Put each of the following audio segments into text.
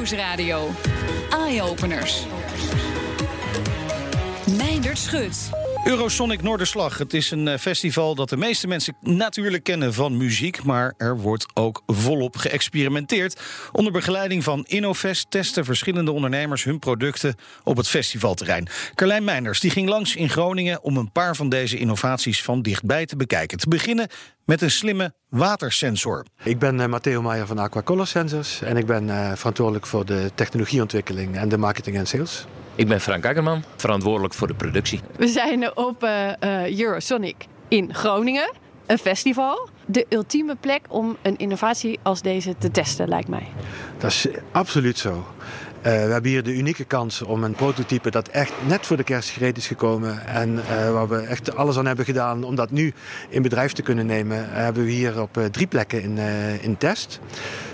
Nieuwsradio. Eye-openers. Meindert Schut. Eurosonic Noorderslag. Het is een eh, festival dat de meeste mensen natuurlijk kennen van muziek. Maar er wordt ook volop geëxperimenteerd. Onder begeleiding van Innovest testen verschillende ondernemers hun producten op het festivalterrein. Carlijn Meinders die ging langs in Groningen om een paar van deze innovaties van dichtbij te bekijken. Te beginnen met een slimme watersensor. Ik ben uh, Matteo Meijer van Aquacolor Sensors en ik ben uh, verantwoordelijk voor de technologieontwikkeling en de marketing en sales. Ik ben Frank Akkerman, verantwoordelijk voor de productie. We zijn op uh, Eurosonic in Groningen, een festival. De ultieme plek om een innovatie als deze te testen, lijkt mij. Dat is absoluut zo. Uh, we hebben hier de unieke kans om een prototype dat echt net voor de kerst gereed is gekomen. En uh, waar we echt alles aan hebben gedaan om dat nu in bedrijf te kunnen nemen, hebben we hier op uh, drie plekken in, in test.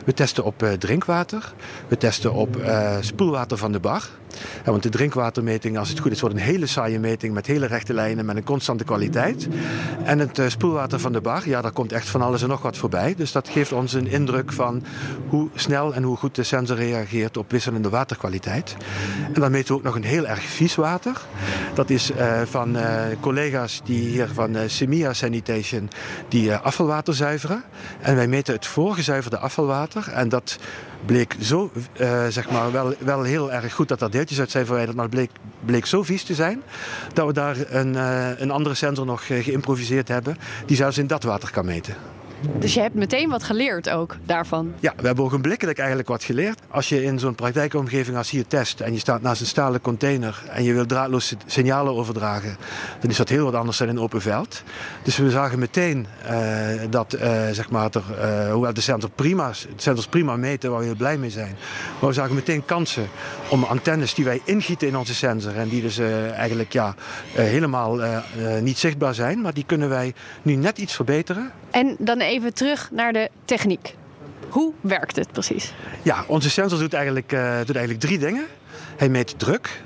We testen op drinkwater, we testen op spoelwater van de bar. Ja, want de drinkwatermeting, als het goed is, wordt een hele saaie meting met hele rechte lijnen met een constante kwaliteit. En het spoelwater van de bar, ja, daar komt echt van alles en nog wat voorbij. Dus dat geeft ons een indruk van hoe snel en hoe goed de sensor reageert op wisselende waterkwaliteit. En dan meten we ook nog een heel erg vies water. Dat is uh, van uh, collega's die hier van uh, Semia Sanitation die afvalwater zuiveren. En wij meten het voorgezuiverde afvalwater. En dat bleek zo, zeg maar, wel, wel heel erg goed dat er deeltjes uit zijn verwijderd, maar bleek, bleek zo vies te zijn dat we daar een, een andere sensor nog geïmproviseerd hebben die zelfs in dat water kan meten. Dus je hebt meteen wat geleerd ook daarvan? Ja, we hebben ogenblikkelijk eigenlijk wat geleerd. Als je in zo'n praktijkomgeving als hier test en je staat naast een stalen container en je wil draadloos signalen overdragen, dan is dat heel wat anders dan in open veld. Dus we zagen meteen uh, dat, uh, zeg maar, er, uh, hoewel de sensor prima, de sensors prima meten, waar we heel blij mee zijn, maar we zagen meteen kansen om antennes die wij ingieten in onze sensor en die dus eigenlijk ja, helemaal niet zichtbaar zijn, maar die kunnen wij nu net iets verbeteren. En dan even terug naar de techniek. Hoe werkt het precies? Ja, onze sensor doet eigenlijk, uh, doet eigenlijk drie dingen. Hij meet druk.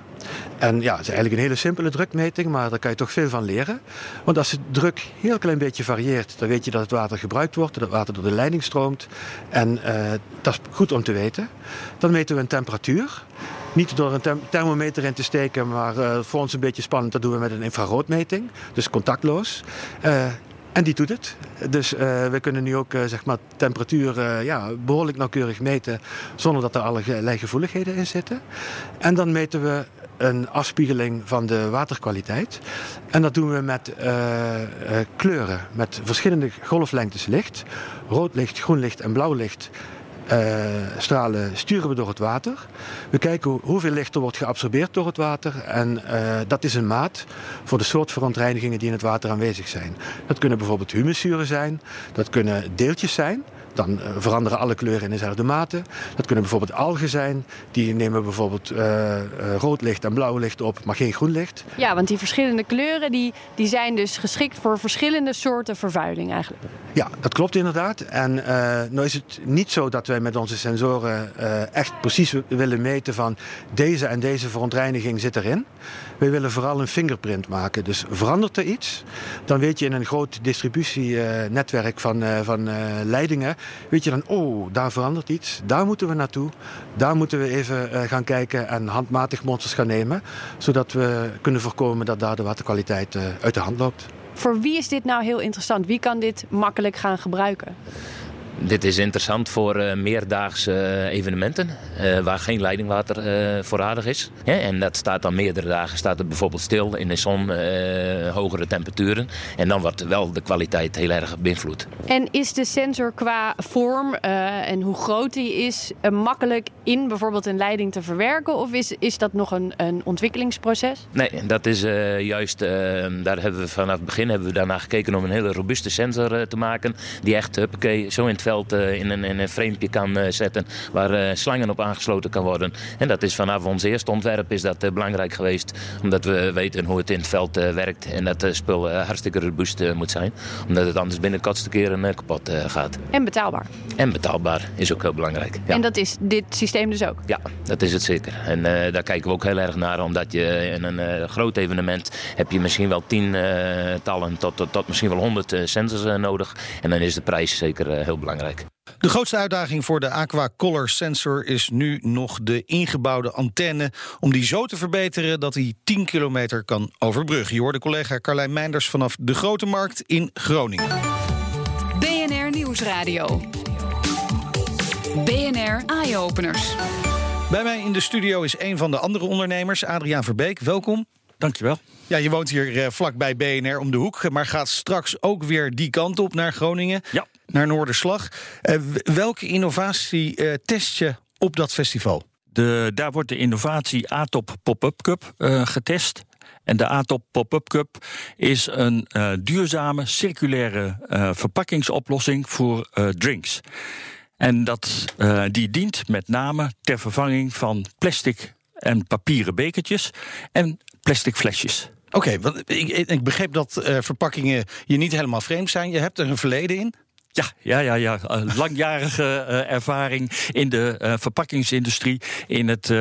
En ja, het is eigenlijk een hele simpele drukmeting, maar daar kan je toch veel van leren. Want als de druk heel klein beetje varieert, dan weet je dat het water gebruikt wordt, dat het water door de leiding stroomt. En uh, dat is goed om te weten. Dan meten we een temperatuur. Niet door een thermometer in te steken, maar uh, voor ons een beetje spannend, dat doen we met een infraroodmeting. Dus contactloos. En die doet het. Dus uh, we kunnen nu ook uh, zeg maar, temperatuur uh, ja, behoorlijk nauwkeurig meten zonder dat er allerlei gevoeligheden in zitten. En dan meten we een afspiegeling van de waterkwaliteit. En dat doen we met kleuren, met verschillende golflengtes licht. Rood licht, groen licht en blauw licht stralen sturen we door het water. We kijken hoeveel licht er wordt geabsorbeerd door het water. En uh, dat is een maat voor de soort verontreinigingen die in het water aanwezig zijn. Dat kunnen bijvoorbeeld humuszuren zijn, dat kunnen deeltjes zijn. Dan veranderen alle kleuren in dezelfde mate. Dat kunnen bijvoorbeeld algen zijn. Die nemen bijvoorbeeld uh, uh, rood licht en blauw licht op, maar geen groen licht. Ja, want die verschillende kleuren die, die zijn dus geschikt voor verschillende soorten vervuiling eigenlijk. Ja, dat klopt inderdaad. En nou is het niet zo dat wij met onze sensoren echt precies willen meten van deze en deze verontreiniging zit erin. Wij willen vooral een fingerprint maken. Dus verandert er iets, dan weet je in een groot distributienetwerk van, van leidingen weet je dan, oh, daar verandert iets, daar moeten we naartoe. Daar moeten we even uh, gaan kijken en handmatig monsters gaan nemen, zodat we kunnen voorkomen dat daar de waterkwaliteit uh, uit de hand loopt. Voor wie is dit nou heel interessant? Wie kan dit makkelijk gaan gebruiken? Dit is interessant voor uh, meerdaagse uh, evenementen uh, waar geen leidingwater voorradig is. Ja, en dat staat dan meerdere dagen staat het bijvoorbeeld stil in de zon, hogere temperaturen. En dan wordt wel de kwaliteit heel erg beïnvloed. En is de sensor qua vorm en hoe groot die is makkelijk in bijvoorbeeld een leiding te verwerken? Of is, is dat nog een, een ontwikkelingsproces? Nee, dat is juist, daar hebben we vanaf het begin hebben we daarna gekeken om een hele robuuste sensor te maken. Die echt, huppakee, zo in het veld in een, in een framepje kan zetten waar slangen op aangesloten kan worden. En dat is vanaf ons eerste ontwerp is dat belangrijk geweest. Omdat we weten hoe het in het veld werkt en dat het spul hartstikke robuust moet zijn. Omdat het anders binnen kortste keren kapot gaat. En betaalbaar. En betaalbaar is ook heel belangrijk. Ja. En dat is dit systeem dus ook? Ja, dat is het zeker. En uh, daar kijken we ook heel erg naar. Omdat je in een uh, groot evenement heb je misschien wel tientallen uh, tot, tot, tot, misschien wel honderd sensors nodig. En dan is de prijs zeker heel belangrijk. Belangrijk. De grootste uitdaging voor de Aqua Color Sensor is nu nog de ingebouwde antenne. Om die zo te verbeteren dat hij 10 kilometer kan overbruggen. Je hoorde collega Carlijn Meinders vanaf de Grote Markt in Groningen. BNR Nieuwsradio. BNR Eye Openers. Bij mij in de studio is een van de andere ondernemers, Adriaan Verbeek. Welkom. Dankjewel. Ja, je woont hier uh, vlakbij BNR om de hoek, maar gaat straks ook weer die kant op naar Groningen, ja. Naar Noorderslag. Uh, welke innovatie uh, test je op dat festival? De, daar wordt de innovatie ATOP Pop-up Cup getest. En de ATOP Pop-up Cup is een duurzame, circulaire verpakkingsoplossing voor drinks. En dat, die dient met name ter vervanging van plastic en papieren bekertjes en plastic flesjes. Oké, okay, want ik, ik, begreep dat uh, verpakkingen je niet helemaal vreemd zijn. Je hebt er een verleden in. Ja, ja, ja, ja. Uh, langjarige uh, ervaring in de uh, verpakkingsindustrie, in het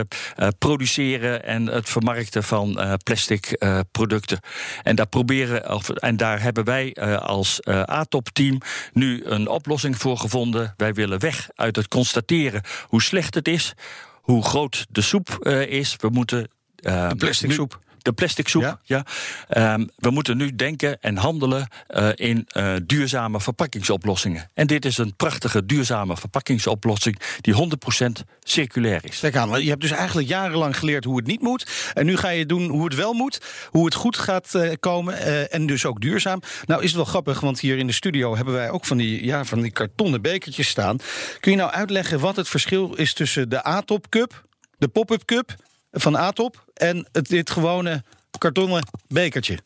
produceren en het vermarkten van plastic producten. En daar proberen, of, en daar hebben wij als ATOP-team nu een oplossing voor gevonden. Wij willen weg uit het constateren hoe slecht het is, hoe groot de soep is. We moeten. de plastic soep. De plastic soep, ja. ja. Um, we moeten nu denken en handelen uh, in uh, duurzame verpakkingsoplossingen. En dit is een prachtige duurzame verpakkingsoplossing die 100% circulair is. Kijk aan, je hebt dus eigenlijk jarenlang geleerd hoe het niet moet. En nu ga je doen hoe het wel moet, hoe het goed gaat uh, komen en dus ook duurzaam. Nou is het wel grappig, want hier in de studio hebben wij ook van die, ja, van die kartonnen bekertjes staan. Kun je nou uitleggen wat het verschil is tussen de A-top cup, de pop-up cup van Atop en het, dit gewone kartonnen bekertje.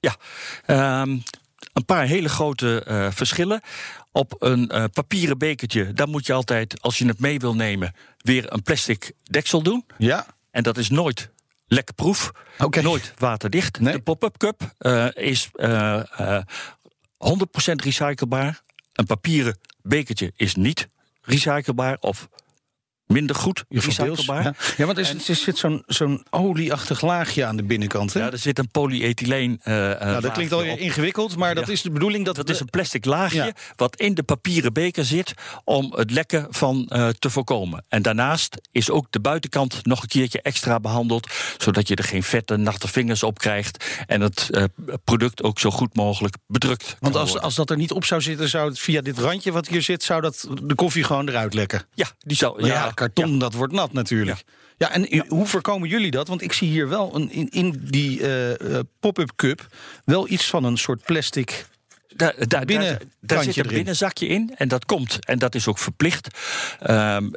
Ja, um, een paar hele grote uh, verschillen. Op een uh, papieren bekertje, daar moet je altijd, als je het mee wil nemen, weer een plastic deksel doen. Ja. En dat is nooit lekproef, okay. nooit waterdicht. Nee. De pop-up cup uh, is 100% recyclebaar. Een papieren bekertje is niet recyclebaar of minder goed recyclebaar. Ja, ja want er zit zo'n zo'n olieachtig laagje aan de binnenkant. Hè? Ja, er zit een polyethyleen. Uh, nou, dat klinkt al ingewikkeld, maar dat is de bedoeling dat. Dat de... is een plastic laagje ja. wat in de papieren beker zit om het lekken van uh, te voorkomen. En daarnaast is ook de buitenkant nog een keertje extra behandeld, zodat je er geen vette, natte vingers op krijgt en het uh, product ook zo goed mogelijk bedrukt. Want als, als dat er niet op zou zitten, zou het via dit randje wat hier zit, zou dat de koffie gewoon eruit lekken. Ja, die zou. ja karton, ja. dat wordt nat natuurlijk. Ja, ja en ja. hoe voorkomen jullie dat? Want ik zie hier wel een, in, in die uh, uh, pop-up cup wel iets van een soort plastic. Daar, daar, daar, daar zit een binnenzakje in en dat komt, en dat is ook verplicht. Um,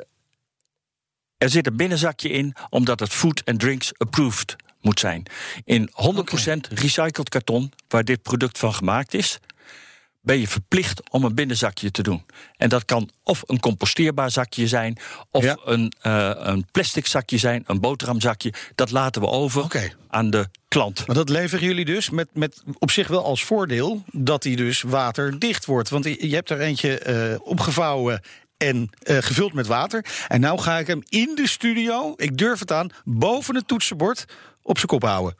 er zit een binnenzakje in omdat het food and drinks approved moet zijn. In 100% okay. recycled karton, waar dit product van gemaakt is, ben je verplicht om een binnenzakje te doen. En dat kan of een composteerbaar zakje zijn, of ja. een, uh, een plastic zakje zijn, een boterhamzakje. Dat laten we over okay. aan de klant. Maar dat leveren jullie dus met, met op zich wel als voordeel dat die dus waterdicht wordt. Want je hebt er eentje uh, opgevouwen en uh, gevuld met water. En nou ga ik hem in de studio, ik durf het aan, boven het toetsenbord op zijn kop houden.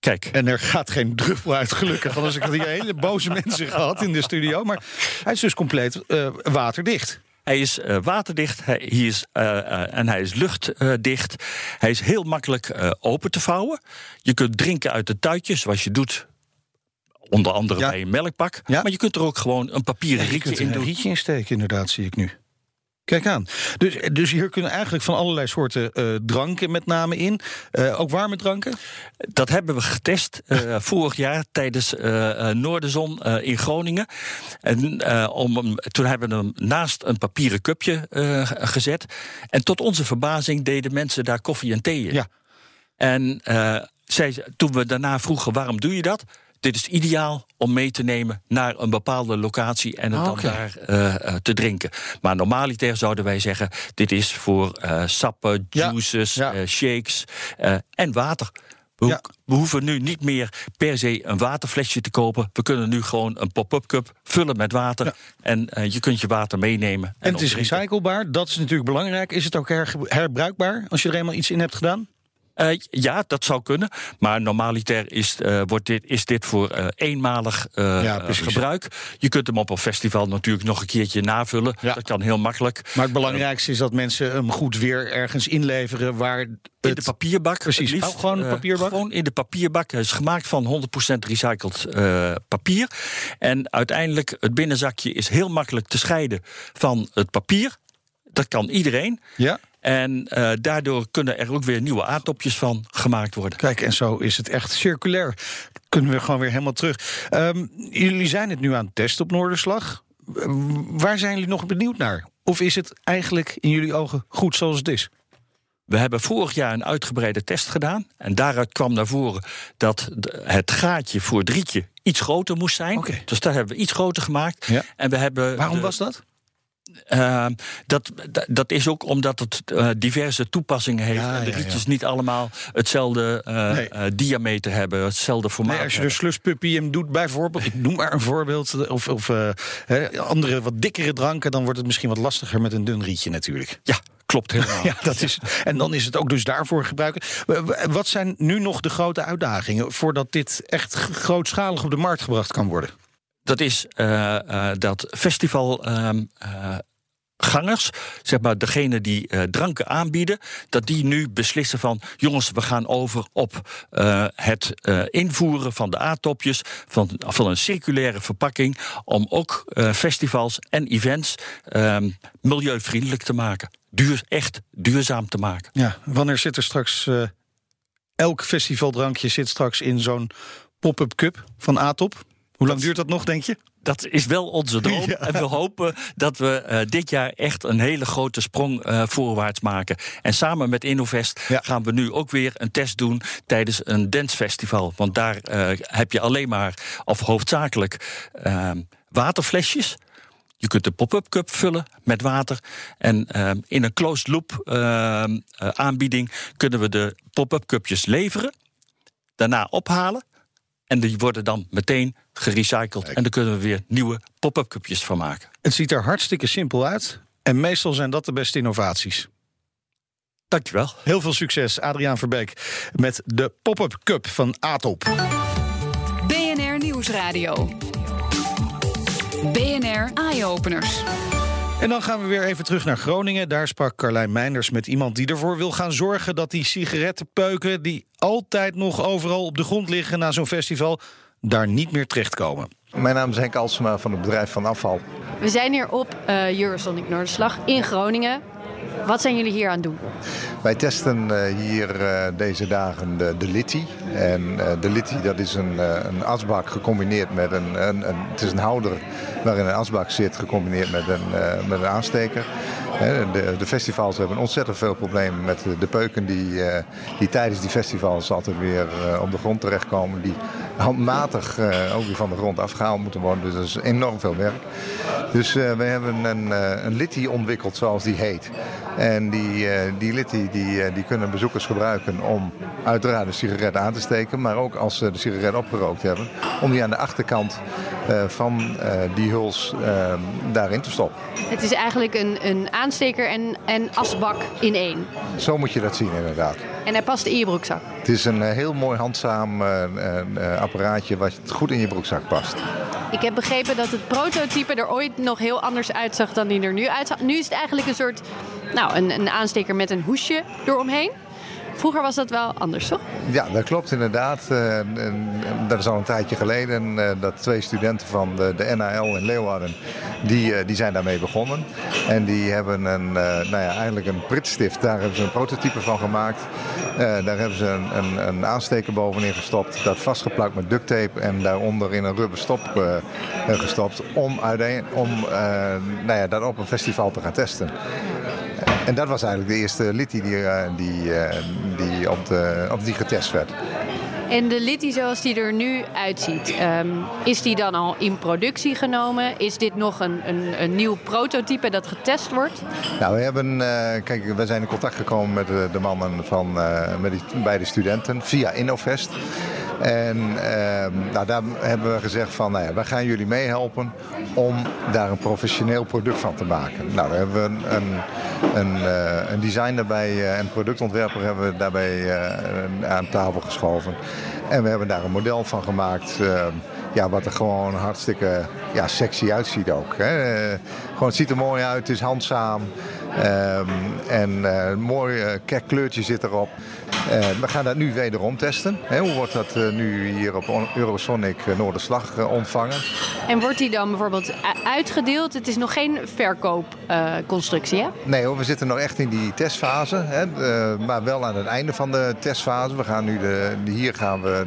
Kijk. En er gaat geen druppel uit, gelukkig. Anders had ik hele boze mensen gehad in de studio. Maar hij is dus compleet uh, waterdicht. Hij is uh, waterdicht hij, hij is, uh, uh, en hij is luchtdicht. hij is heel makkelijk open te vouwen. Je kunt drinken uit de tuitjes, zoals je doet onder andere ja. bij een melkpak. Ja. Maar je kunt er ook gewoon een papieren rietje in doen. Een rietje insteken, inderdaad, zie ik nu. Kijk aan. Dus, dus hier kunnen eigenlijk van allerlei soorten uh, dranken met name in. Uh, ook warme dranken? Dat hebben we getest uh, vorig jaar tijdens Noorderzon in Groningen. En om toen hebben we hem naast een papieren cupje gezet. En tot onze verbazing deden mensen daar koffie en thee in. Ja. En zij, toen we daarna vroegen waarom doe je dat? Dit is ideaal om mee te nemen naar een bepaalde locatie en het dan daar uh, te drinken. Maar normaliter zouden wij zeggen: dit is voor uh, sappen, juices, ja. uh, shakes en water. We, Ja. we, hoeven nu niet meer per se een waterflesje te kopen. We kunnen nu gewoon een pop-up cup vullen met water. Ja. En je kunt je water meenemen. En, En het is recyclebaar, dat is natuurlijk belangrijk. Is het ook her- herbruikbaar als je er eenmaal iets in hebt gedaan? Uh, ja, dat zou kunnen. Maar normaliter is, uh, wordt dit, is dit voor uh, eenmalig ja, gebruik. Je kunt hem op een festival natuurlijk nog een keertje navullen. Ja. Dat kan heel makkelijk. Maar het belangrijkste is dat mensen hem goed weer ergens inleveren waar. Het... In de papierbak. Precies. Liefst, oh, gewoon papierbak? gewoon in de papierbak. Hij is gemaakt van 100% recycled papier. En uiteindelijk, het binnenzakje is heel makkelijk te scheiden van het papier. Dat kan iedereen. Ja. En uh, daardoor kunnen er ook weer nieuwe aardopjes van gemaakt worden. Kijk, en zo is het echt circulair. Kunnen we gewoon weer helemaal terug. Um, jullie zijn het nu aan het testen op Noorderslag. Waar zijn jullie nog benieuwd naar? Of is het eigenlijk in jullie ogen goed zoals het is? We hebben vorig jaar een uitgebreide test gedaan. En daaruit kwam naar voren dat het gaatje voor drietje iets groter moest zijn. Okay. Dus dat hebben we iets groter gemaakt. Ja. En we hebben Waarom de, was dat? Uh, dat, dat is ook omdat het uh, diverse toepassingen heeft. Ja, en de ja, rietjes ja. niet allemaal hetzelfde uh, Nee. diameter hebben, hetzelfde formaat. Nee, als je de sluspuppy hem doet, bijvoorbeeld, ik noem maar een voorbeeld, of, of eh, andere wat dikkere dranken, dan wordt het misschien wat lastiger met een dun rietje natuurlijk. Ja, klopt helemaal. Ja, dat is, en dan is het ook dus daarvoor gebruiken. Wat zijn nu nog de grote uitdagingen voordat dit echt grootschalig op de markt gebracht kan worden? Dat is uh, uh, dat festival. ehm, Gangers, zeg maar degene die dranken aanbieden, dat die nu beslissen van jongens, we gaan over op het invoeren van de aardtopjes, van, van een circulaire verpakking, om ook festivals en events um, milieuvriendelijk te maken. Duur, echt duurzaam te maken. Ja, wanneer zit er straks elk festivaldrankje zit straks in zo'n pop-up cup van Atop? Hoe lang duurt dat nog, denk je? Dat is wel onze droom. Ja. En we hopen dat we uh, dit jaar echt een hele grote sprong uh, voorwaarts maken. En samen met Innovest Ja. gaan we nu ook weer een test doen tijdens een dancefestival. Want daar uh, heb je alleen maar, of hoofdzakelijk, ehm, waterflesjes. Je kunt de pop-up cup vullen met water. En uh, in een closed loop uh, aanbieding kunnen we de pop-up cupjes leveren. Daarna ophalen. En die worden dan meteen gerecycled. En daar kunnen we weer nieuwe pop-up cupjes van maken. Het ziet er hartstikke simpel uit. En meestal zijn dat de beste innovaties. Dankjewel. Heel veel succes, Adriaan Verbeek, met de Pop-Up Cup van Atop. BNR Nieuwsradio. BNR Eye Openers. En dan gaan we weer even terug naar Groningen. Daar sprak Carlijn Meinders met iemand die ervoor wil gaan zorgen dat die sigarettenpeuken, die altijd nog overal op de grond liggen na zo'n festival, daar niet meer terechtkomen. Mijn naam is Henk Alsema van het bedrijf Van Afval. We zijn hier op uh, Eurosonic Noorderslag in Groningen. Wat zijn jullie hier aan het doen? Wij testen uh, hier uh, deze dagen de, de Litty. En uh, de Litty dat is een, een asbak gecombineerd met een, een, een, Het is een houder waarin een asbak zit, gecombineerd met een, met een aansteker. De, festivals hebben ontzettend veel problemen met de, peuken die, die tijdens die festivals altijd weer op de grond terechtkomen. Die handmatig ook weer van de grond afgehaald moeten worden. Dus dat is enorm veel werk. Dus we hebben een, een Litty ontwikkeld zoals die heet. En die, die Litty die, die kunnen bezoekers gebruiken om uiteraard de sigaret aan te steken. Maar ook als ze de sigaret opgerookt hebben. Om die aan de achterkant van die huls daarin te stoppen. Het is eigenlijk een, een aansteker en, en asbak in één. Zo moet je dat zien inderdaad. En hij past in je broekzak. Het is een heel mooi handzaam apparaatje wat goed in je broekzak past. Ik heb begrepen dat het prototype er ooit nog heel anders uitzag dan die er nu uitzag. Nu is het eigenlijk een soort nou, een, een aansteker met een hoesje eromheen. Vroeger was dat wel anders, toch? Ja, dat klopt inderdaad. Uh, dat is al een tijdje geleden uh, dat twee studenten van de, NAL in Leeuwarden, die, uh, die zijn daarmee begonnen. En die hebben een, nou ja, eigenlijk een pritstift, daar hebben ze een prototype van gemaakt. daar hebben ze een, een, een, aansteker bovenin gestopt, dat vastgeplakt met duct tape en daaronder in een rubber stop gestopt om, uiteen, om nou ja, dat op een festival te gaan testen. En dat was eigenlijk de eerste Litty die, die, die, op, de, op die getest werd. En de Litty zoals die er nu uitziet, um, is die dan al in productie genomen? Is dit nog een, een, een nieuw prototype dat getest wordt? Nou, we hebben, uh, kijk, we zijn in contact gekomen met de, de mannen van, uh, met die beide studenten via Innovest. En ehm, nou, daar hebben we gezegd van, nou ja, wij gaan jullie meehelpen om daar een professioneel product van te maken. Nou, daar hebben we een, een, een, eh, een designer bij uh, en productontwerper hebben we daarbij uh, aan tafel geschoven. En we hebben daar een model van gemaakt. Ehm, ja, wat er gewoon hartstikke ja, sexy uitziet ook. Hè. gewoon, het ziet er mooi uit, het is handzaam. Um, en uh, een mooi uh, kleurtje zit erop. Uh, we gaan dat nu wederom testen. Hè, hoe wordt dat nu hier op Eurosonic Noorderslag ontvangen? En wordt die dan bijvoorbeeld uitgedeeld? Het is nog geen verkoopconstructie, hè? Nee hoor, we zitten nog echt in die testfase. Hè, maar wel aan het einde van de testfase. We gaan nu de, hier gaan we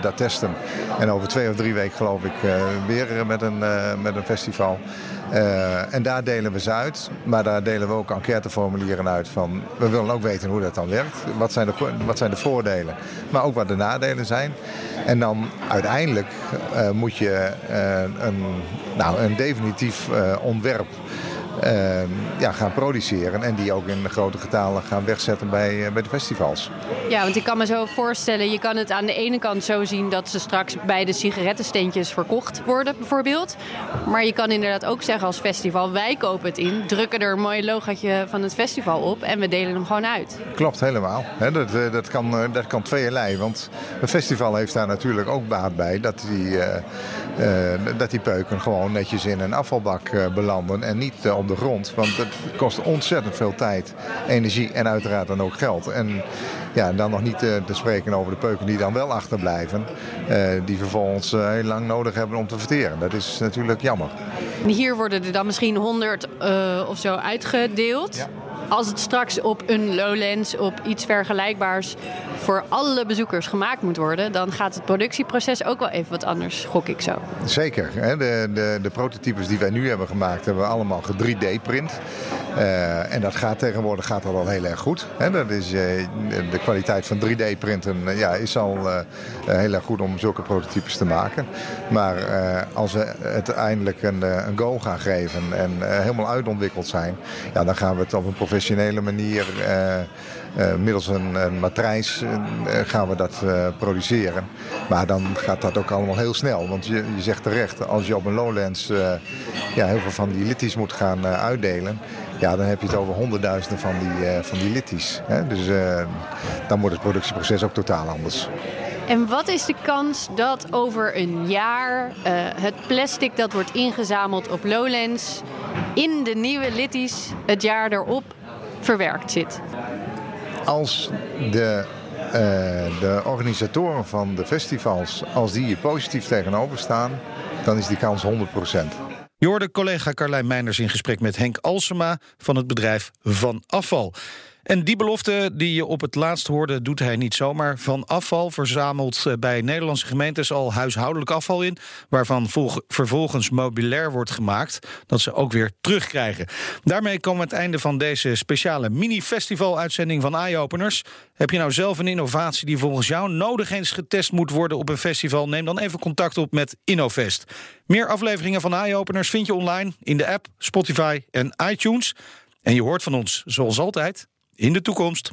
dat testen. En over twee of drie weken geloof ik weer met een, met een festival. Uh, en daar delen we ze uit. Maar daar delen we ook enquêteformulieren uit van... we willen ook weten hoe dat dan werkt. Wat zijn de, wat zijn de voordelen, maar ook wat de nadelen zijn. En dan uiteindelijk uh, moet je uh, een, nou, een definitief ontwerp ja, gaan produceren. En die ook in grote getalen gaan wegzetten bij, uh, bij de festivals. Ja, want ik kan me zo voorstellen, je kan het aan de ene kant zo zien dat ze straks bij de sigarettensteentjes verkocht worden, bijvoorbeeld. Maar je kan inderdaad ook zeggen als festival, wij kopen het in, drukken er een mooi logootje van het festival op en we delen hem gewoon uit. Klopt, helemaal. He, dat, eh, dat, kan, dat kan tweeërlei. Want een festival heeft daar natuurlijk ook baat bij dat die, uh, dat die peuken gewoon netjes in een afvalbak belanden en niet op de grond. Want het kost ontzettend veel tijd, energie en uiteraard dan ook geld. En ja, dan nog niet te, eh, te spreken over de peuken die dan wel achterblijven. Uh, die vervolgens uh, heel lang nodig hebben om te verteren. Dat is natuurlijk jammer. Hier worden er dan misschien 100 uh, of zo uitgedeeld. Ja. Als het straks op een Lowlands, op iets vergelijkbaars voor alle bezoekers gemaakt moet worden, dan gaat het productieproces ook wel even wat anders, gok ik zo. Zeker. Hè? De, de, de prototypes die wij nu hebben gemaakt, hebben we allemaal 3D-print. Uh, en dat gaat tegenwoordig gaat dat al heel erg goed. Hè? Dat is, uh, de kwaliteit van 3D-printen uh, ja, is al heel erg goed om zulke prototypes te maken. Maar als we het eindelijk een, een go gaan geven en helemaal uitontwikkeld zijn, ja, dan gaan we het op een professionele manier middels een, een matrijs uh, gaan we dat uh, produceren. Maar dan gaat dat ook allemaal heel snel. Want je, je zegt terecht, als je op een Lowlands ja, heel veel van die litties moet gaan uitdelen... Ja, dan heb je het over honderdduizenden van die, van die litties. Hè? Dus dan wordt het productieproces ook totaal anders. En wat is de kans dat over een jaar het plastic dat wordt ingezameld op Lowlands... in de nieuwe litties het jaar erop verwerkt zit? Als de, uh, de organisatoren van de festivals, als die hier positief tegenover staan, dan is die kans 100%. Je hoorde collega Carlijn Meinders in gesprek met Henk Alsema van het bedrijf Van Afval. En die belofte die je op het laatst hoorde, doet hij niet zomaar. Van afval verzamelt eh, bij Nederlandse gemeentes al huishoudelijk afval in, waarvan vervolgens mobilair wordt gemaakt, dat ze ook weer terugkrijgen. Daarmee komen we het einde van deze speciale mini-festival-uitzending van Eye-Openers. Heb je nou zelf een innovatie die volgens jou nodig eens getest moet worden op een festival? Neem dan even contact op met InnoVest. Meer afleveringen van Eye-Openers vind je online in de app, Spotify en iTunes. En je hoort van ons, zoals altijd, in de toekomst.